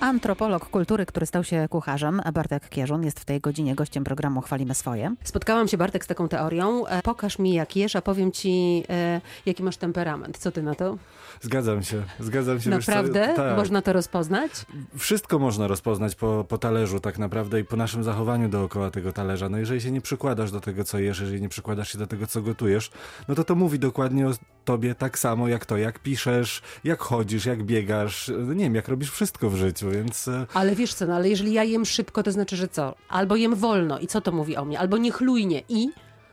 Antropolog kultury, który stał się kucharzem, Bartek Kierzun, jest w tej godzinie gościem programu Chwalimy Swoje. Spotkałam się, Bartek, z taką teorią. E, Pokaż mi, jak jesz, a powiem ci, e, jaki masz temperament. Co ty na to? Zgadzam się, zgadzam się. Naprawdę? tak. Można to rozpoznać? Wszystko można rozpoznać po, po talerzu tak naprawdę i po naszym zachowaniu dookoła tego talerza. No jeżeli się nie przykładasz do tego, co jesz, jeżeli nie przykładasz się do tego, co gotujesz, no to to mówi dokładnie o tobie tak samo jak to, jak piszesz, jak chodzisz, jak biegasz, no nie wiem, jak robisz wszystko w życiu, więc... e, Ale wiesz co, no, ale jeżeli ja jem szybko, to znaczy, że co? Albo jem wolno i co to mówi o mnie? Albo niechlujnie i...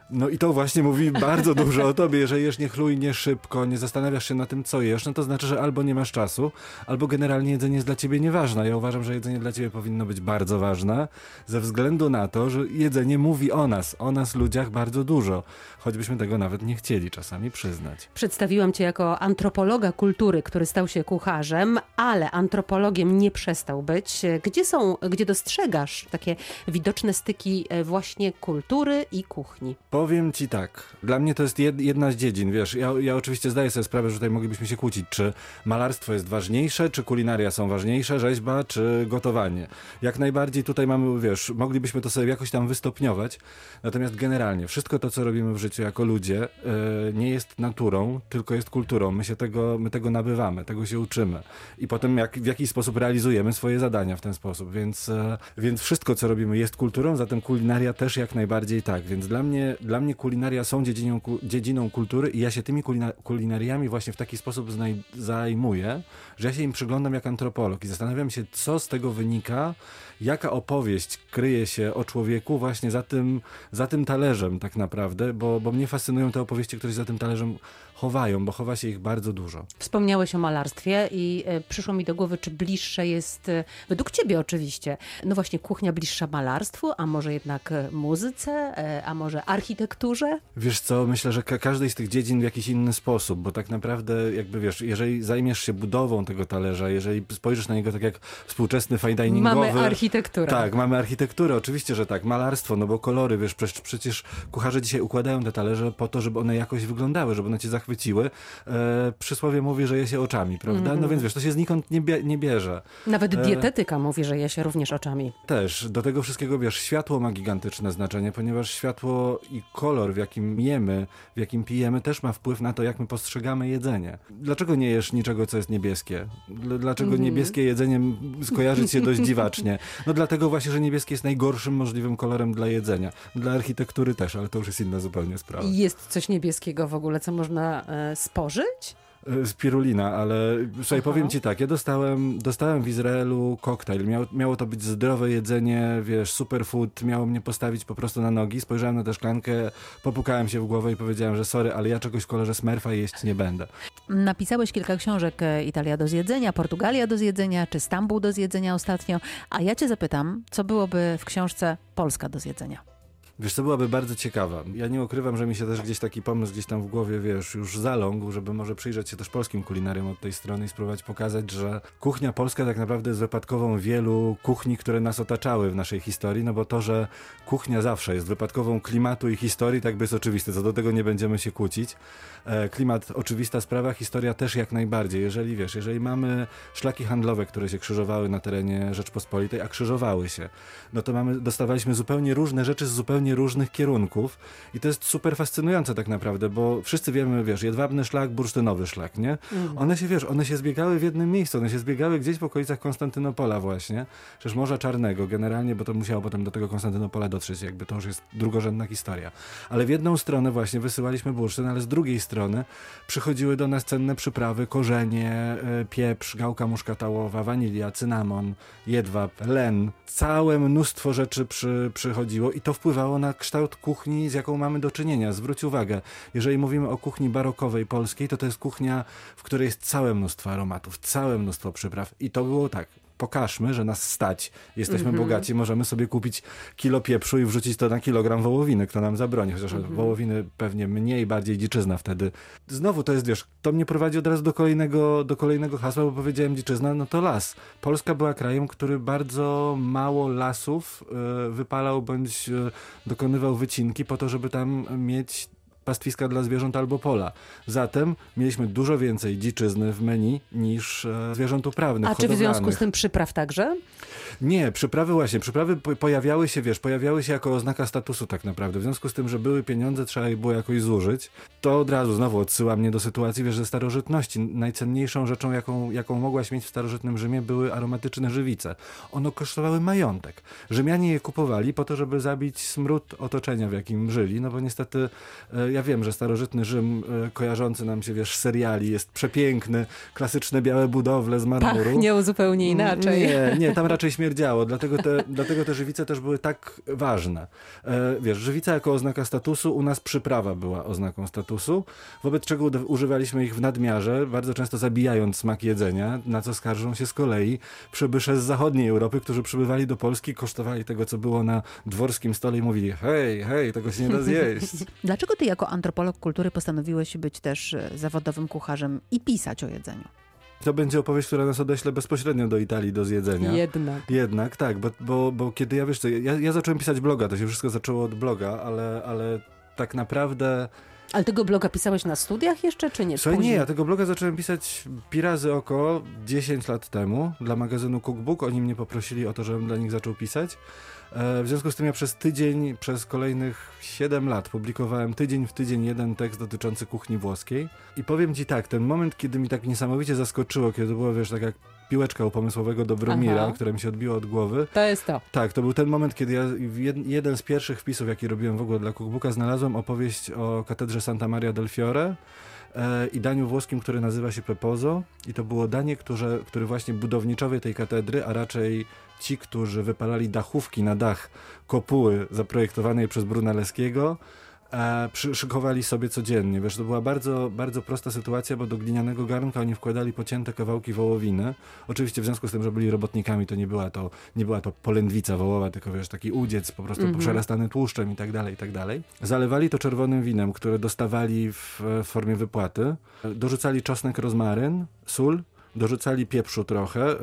No i to właśnie mówi bardzo dużo o tobie. Jeżeli jesz niechlujnie, szybko, nie zastanawiasz się na tym, co jesz, no to znaczy, że albo nie masz czasu, albo generalnie jedzenie jest dla ciebie nieważne. Ja uważam, że jedzenie dla ciebie powinno być bardzo ważne, ze względu na to, że jedzenie mówi o nas, o nas ludziach bardzo dużo, choćbyśmy tego nawet nie chcieli czasami przyznać. Przedstawiłam cię jako antropologa kultury, który stał się kucharzem, ale antropologiem nie przestał być. Gdzie są, gdzie dostrzegasz takie widoczne styki e, właśnie kultury i kuchni? Powiem ci tak, dla mnie to jest jed, jedna z dziedzin, wiesz, ja, ja oczywiście zdaję sobie sprawę, że tutaj moglibyśmy się kłócić, czy malarstwo jest ważniejsze, czy kulinaria są ważniejsze, rzeźba, czy gotowanie. Jak najbardziej tutaj mamy, wiesz, moglibyśmy to sobie jakoś tam wystopniować, natomiast generalnie wszystko to, co robimy w życiu jako ludzie, e, nie jest naturą, tylko jest kulturą. My się tego, my tego nabywamy, tego się uczymy i potem jak, w jakiś sposób realizujemy swoje zadania w ten sposób, więc, e, więc wszystko, co robimy jest kulturą, zatem kulinaria też jak najbardziej tak, więc dla mnie, dla mnie kulinaria są dziedziną, dziedziną kultury i ja się tymi kulina, kulinariami właśnie w taki sposób znaj, zajmuję, że ja się im przyglądam jak antropolog i zastanawiam się, co z tego wynika, jaka opowieść kryje się o człowieku właśnie za tym, za tym talerzem tak naprawdę, bo, bo mnie fascynują te opowieści, które się za tym talerzem chowają, bo chowa się ich bardzo dużo. Wspomniałeś o malarstwie i e, przyszło mi do głowy, czy bliższe jest, e, według ciebie oczywiście, no właśnie kuchnia bliższa malarstwu, a może jednak e, muzyce, a może architekturze? Wiesz co, myślę, że ka każdej z tych dziedzin w jakiś inny sposób, bo tak naprawdę jakby wiesz, jeżeli zajmiesz się budową tego talerza, jeżeli spojrzysz na niego tak jak współczesny fine diningowy... Mamy architekturę. Tak, mamy architekturę, oczywiście, że tak, malarstwo, no bo kolory, wiesz, przecież, przecież kucharze dzisiaj układają te talerze po to, żeby one jakoś wyglądały, żeby one cię zachwyciły. E, przysłowie mówi, że je się oczami, prawda? Mhm. No więc wiesz, to się znikąd nie, bie nie bierze. Nawet E, dietetyka mówi, że je się również oczami. Też do tego wszystkiego wiesz, światło ma gigantyczne znaczenie, ponieważ światło i kolor, w jakim jemy, w jakim pijemy, też ma wpływ na to, jak my postrzegamy jedzenie. Dlaczego nie jesz niczego, co jest niebieskie? Dl- Dlaczego Mhm. niebieskie jedzenie skojarzy się dość dziwacznie? No dlatego właśnie, że niebieskie jest najgorszym możliwym kolorem dla jedzenia. Dla architektury też, ale to już jest inna zupełnie sprawa. Jest coś niebieskiego w ogóle, co można e, spożyć? Spirulina, ale słuchaj, Aha. powiem ci tak, ja dostałem, dostałem w Izraelu koktajl, Miał, miało to być zdrowe jedzenie, wiesz, superfood, miało mnie postawić po prostu na nogi, spojrzałem na tę szklankę, popukałem się w głowę i powiedziałem, że sorry, ale ja czegoś w kolorze smerfa jeść nie będę. Napisałeś kilka książek e, Italia do zjedzenia, Portugalia do zjedzenia, czy Stambuł do zjedzenia ostatnio. A ja cię zapytam, co byłoby w książce Polska do zjedzenia? Wiesz, to byłaby bardzo ciekawa. Ja nie ukrywam, że mi się też gdzieś taki pomysł gdzieś tam w głowie, wiesz, już zalągł, żeby może przyjrzeć się też polskim kulinariom od tej strony i spróbować pokazać, że kuchnia polska tak naprawdę jest wypadkową wielu kuchni, które nas otaczały w naszej historii, no bo to, że kuchnia zawsze jest wypadkową klimatu i historii, tak by jest oczywiste, co do tego nie będziemy się kłócić. E, klimat oczywista sprawa, historia też jak najbardziej. Jeżeli wiesz, jeżeli mamy szlaki handlowe, które się krzyżowały na terenie Rzeczpospolitej, a krzyżowały się, no to mamy, dostawaliśmy zupełnie różne rzeczy z zupełnie różnych kierunków i to jest super fascynujące tak naprawdę, bo wszyscy wiemy, wiesz, jedwabny szlak, bursztynowy szlak, nie? One się, wiesz, one się zbiegały w jednym miejscu, one się zbiegały gdzieś w okolicach Konstantynopola właśnie, przecież Morza Czarnego generalnie, bo to musiało potem do tego Konstantynopola dotrzeć, jakby to już jest drugorzędna historia. Ale w jedną stronę właśnie wysyłaliśmy bursztyn, ale z drugiej strony przychodziły do nas cenne przyprawy, korzenie, e, pieprz, gałka muszkatałowa, wanilia, cynamon, jedwab, len. Całe mnóstwo rzeczy przy, przychodziło i to wpływało na kształt kuchni, z jaką mamy do czynienia. Zwróć uwagę, jeżeli mówimy o kuchni barokowej polskiej, to to jest kuchnia, w której jest całe mnóstwo aromatów, całe mnóstwo przypraw i to było tak. Pokażmy, że nas stać, jesteśmy bogaci, możemy sobie kupić kilo pieprzu i wrzucić to na kilogram wołowiny, kto nam zabroni, chociaż wołowiny pewnie mniej, bardziej dziczyzna wtedy. Znowu to jest, wiesz, to mnie prowadzi od razu do kolejnego, do kolejnego hasła, bo powiedziałem dziczyzna, no to las. Polska była krajem, który bardzo mało lasów e, wypalał bądź e, dokonywał wycinki po to, żeby tam mieć pastwiska dla zwierząt albo pola. Zatem mieliśmy dużo więcej dziczyzny w menu niż e, zwierząt uprawnych, A czy w związku z tym przypraw także? Nie, przyprawy właśnie, przyprawy po- pojawiały się, wiesz, pojawiały się jako oznaka statusu tak naprawdę. W związku z tym, że były pieniądze, trzeba je było jakoś zużyć. To od razu znowu odsyła mnie do sytuacji, wiesz, ze starożytności. Najcenniejszą rzeczą, jaką, jaką mogłaś mieć w starożytnym Rzymie, były aromatyczne żywice. One kosztowały majątek. Rzymianie je kupowali po to, żeby zabić smród otoczenia, w jakim żyli, no bo niestety e, ja wiem, że starożytny Rzym e, kojarzący nam się, wiesz, seriali jest przepiękny, klasyczne białe budowle z marmuru. Pachnie zupełnie inaczej. Nie, nie, tam raczej śmierdziało, dlatego te, dlatego te żywice też były tak ważne. E, wiesz, żywica jako oznaka statusu, u nas przyprawa była oznaką statusu, wobec czego używaliśmy ich w nadmiarze, bardzo często zabijając smak jedzenia, na co skarżą się z kolei przybysze z zachodniej Europy, którzy przybywali do Polski, kosztowali tego, co było na dworskim stole i mówili, hej, hej, tego się nie da zjeść. Dlaczego ty jako antropolog kultury postanowiłeś być też e, zawodowym kucharzem i pisać o jedzeniu? To będzie opowieść, która nas odeśle bezpośrednio do Italii do zjedzenia. Jednak. Jednak, tak, bo, bo, bo kiedy ja wiesz co, ja, ja zacząłem pisać bloga, to się wszystko zaczęło od bloga, ale, ale tak naprawdę. Ale tego bloga pisałeś na studiach jeszcze, czy nie? Słuchaj, nie, ja tego bloga zacząłem pisać pi razy oko 10 lat temu dla magazynu Cookbook. Oni mnie poprosili o to, żebym dla nich zaczął pisać. E, W związku z tym ja przez tydzień, przez kolejnych 7 lat publikowałem tydzień w tydzień jeden tekst dotyczący kuchni włoskiej. I powiem ci tak, ten moment, kiedy mi tak niesamowicie zaskoczyło, kiedy to było, wiesz, tak jak piłeczka u pomysłowego Dobromira, Aha. która mi się odbiła od głowy, To jest to. tak, to był ten moment, kiedy ja jeden z pierwszych wpisów, jaki robiłem w ogóle dla Cookbooka, znalazłem opowieść o katedrze Santa Maria del Fiore e, i daniu włoskim, które nazywa się Pepozo. I to było danie, które, który właśnie budowniczowie tej katedry, a raczej ci, którzy wypalali dachówki na dach kopuły zaprojektowanej przez Brunelleschiego, e, przy- szykowali sobie codziennie. Wiesz, to była bardzo, bardzo prosta sytuacja, bo do glinianego garnka oni wkładali pocięte kawałki wołowiny. Oczywiście w związku z tym, że byli robotnikami, to nie była to, nie była to polędwica wołowa, tylko wiesz, taki udziec po prostu Mhm. przerastany tłuszczem i tak dalej, i tak dalej. Zalewali to czerwonym winem, które dostawali w, w formie wypłaty. Dorzucali czosnek, rozmaryn, sól, dorzucali pieprzu trochę. E,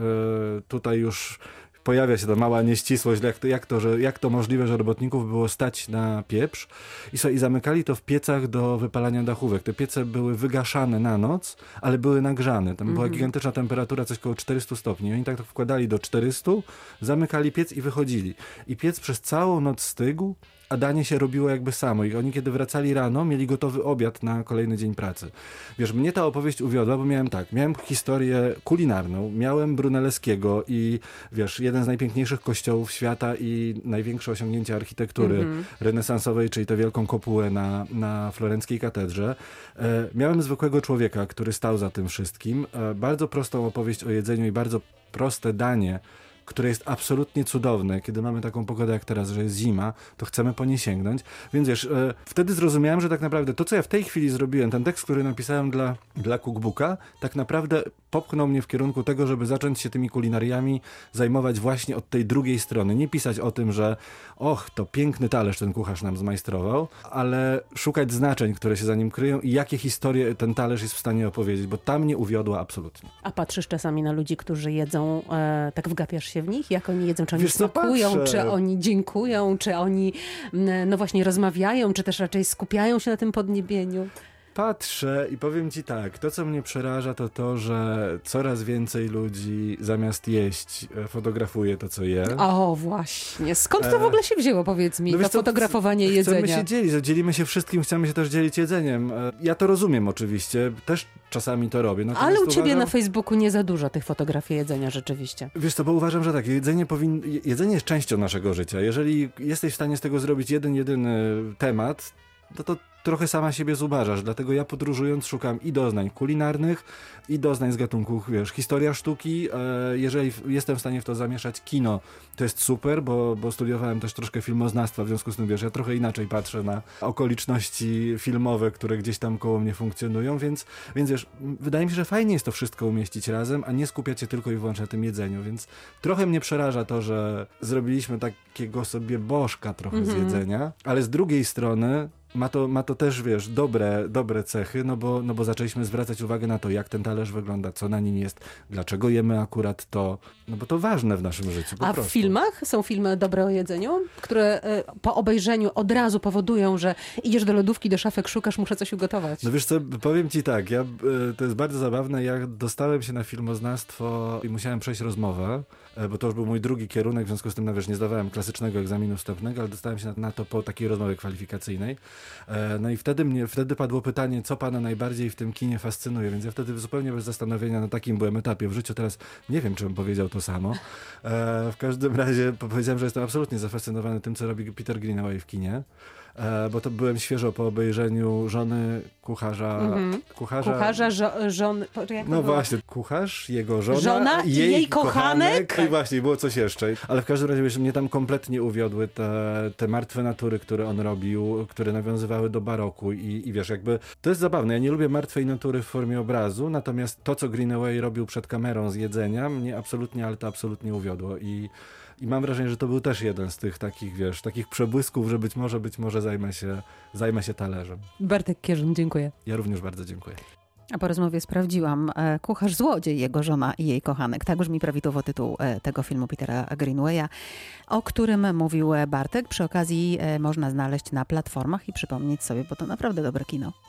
tutaj już pojawia się ta mała nieścisłość, jak to, jak, to, że, jak to możliwe, że robotników było stać na pieprz. I, so, I zamykali to w piecach do wypalania dachówek. Te piece były wygaszane na noc, ale były nagrzane. Tam była gigantyczna temperatura, coś koło 400 stopni. I oni tak to wkładali do 400, zamykali piec i wychodzili. I piec przez całą noc stygł, a danie się robiło jakby samo. I oni, kiedy wracali rano, mieli gotowy obiad na kolejny dzień pracy. Wiesz, mnie ta opowieść uwiodła, bo miałem tak, miałem historię kulinarną, miałem Brunelleschiego i wiesz, jeden z najpiękniejszych kościołów świata i największe osiągnięcie architektury renesansowej, czyli tę wielką kopułę na, na florenckiej katedrze. E, miałem zwykłego człowieka, który stał za tym wszystkim. E, bardzo prostą opowieść o jedzeniu i bardzo proste danie, które jest absolutnie cudowne. Kiedy mamy taką pogodę jak teraz, że jest zima, to chcemy po nie sięgnąć. Więc wiesz, e, wtedy zrozumiałem, że tak naprawdę to, co ja w tej chwili zrobiłem, ten tekst, który napisałem dla, dla cookbooka, tak naprawdę popchnął mnie w kierunku tego, żeby zacząć się tymi kulinariami zajmować właśnie od tej drugiej strony. Nie pisać o tym, że och, to piękny talerz ten kucharz nam zmajstrował, ale szukać znaczeń, które się za nim kryją i jakie historie ten talerz jest w stanie opowiedzieć, bo tam mnie uwiodła absolutnie. A patrzysz czasami na ludzi, którzy jedzą, e, tak wgapiasz się w nich? Jak oni jedzą? Czy oni Wiesz co, smakują? patrzę. Czy oni dziękują? Czy oni, mm, no właśnie, rozmawiają? Czy też raczej skupiają się na tym podniebieniu? Patrzę i powiem ci tak, to co mnie przeraża to to, że coraz więcej ludzi zamiast jeść e, fotografuje to co je. O, właśnie. Skąd to w E, ogóle się wzięło, powiedz mi, no to co, fotografowanie Chcemy jedzenia? się dzielić, że dzielimy się wszystkim, chcemy się też dzielić jedzeniem. E, Ja to rozumiem oczywiście, też czasami to robię. Ale u ciebie uważam, na Facebooku nie za dużo tych fotografii jedzenia rzeczywiście. Wiesz co, bo uważam, że tak, jedzenie, powin... jedzenie jest częścią naszego życia. Jeżeli jesteś w stanie z tego zrobić jeden, jedyny temat, to to trochę sama siebie zubażasz. Dlatego ja podróżując szukam i doznań kulinarnych, i doznań z gatunku, wiesz, historia sztuki. E, jeżeli jestem w stanie w to zamieszać kino, to jest super, bo, bo studiowałem też troszkę filmoznawstwa, w związku z tym, wiesz, ja trochę inaczej patrzę na okoliczności filmowe, które gdzieś tam koło mnie funkcjonują, więc, więc wiesz, wydaje mi się, że fajnie jest to wszystko umieścić razem, a nie skupiać się tylko i wyłącznie na tym jedzeniu, więc trochę mnie przeraża to, że zrobiliśmy takiego sobie bożka trochę z Mhm. jedzenia, ale z drugiej strony ma to, ma to też, wiesz, dobre, dobre cechy, no bo, no bo zaczęliśmy zwracać uwagę na to, jak ten talerz wygląda, co na nim jest, dlaczego jemy akurat to, no bo to ważne w naszym życiu, A prostu. w filmach są filmy dobre o jedzeniu, które e, po obejrzeniu od razu powodują, że idziesz do lodówki, do szafek, szukasz, muszę coś ugotować. No wiesz co, powiem ci tak, ja, e, to jest bardzo zabawne, ja dostałem się na filmoznawstwo i musiałem przejść rozmowę, e, bo to już był mój drugi kierunek, w związku z tym, no wiesz, nie zdawałem klasycznego egzaminu wstępnego, ale dostałem się na, na to po takiej rozmowie kwalifikacyjnej. E, No i wtedy mnie, wtedy padło pytanie, co pana najbardziej w tym kinie fascynuje, więc ja wtedy zupełnie bez zastanowienia na takim byłem etapie w życiu, teraz nie wiem, czy bym powiedział to samo. E, W każdym razie powiedziałem, że jestem absolutnie zafascynowany tym, co robi Peter Greenaway w kinie. E, Bo to byłem świeżo po obejrzeniu żony kucharza. Mhm. Kucharza, Kucharza, żo- żon... no właśnie, kucharz, jego żona, Żona i jej kochanek. I właśnie, było coś jeszcze. Ale w każdym razie wiesz, mnie tam kompletnie uwiodły te, te martwe natury, które on robił, które nawiązywały do baroku i, i wiesz, jakby to jest zabawne. Ja nie lubię martwej natury w formie obrazu, natomiast to, co Greenaway robił przed kamerą z jedzenia, mnie absolutnie, ale to absolutnie uwiodło i i mam wrażenie, że to był też jeden z tych takich, wiesz, takich przebłysków, że być może, być może zajmę się, zajmę się talerzem. Bartek Kierzyn, dziękuję. Ja również bardzo dziękuję. A po rozmowie sprawdziłam. e, Kucharz złodziej, jego żona i jej kochanek. Tak brzmi prawidłowo tytuł e, tego filmu Petera Greenwaya, o którym mówił Bartek. Przy okazji e, można znaleźć na platformach i przypomnieć sobie, bo to naprawdę dobre kino.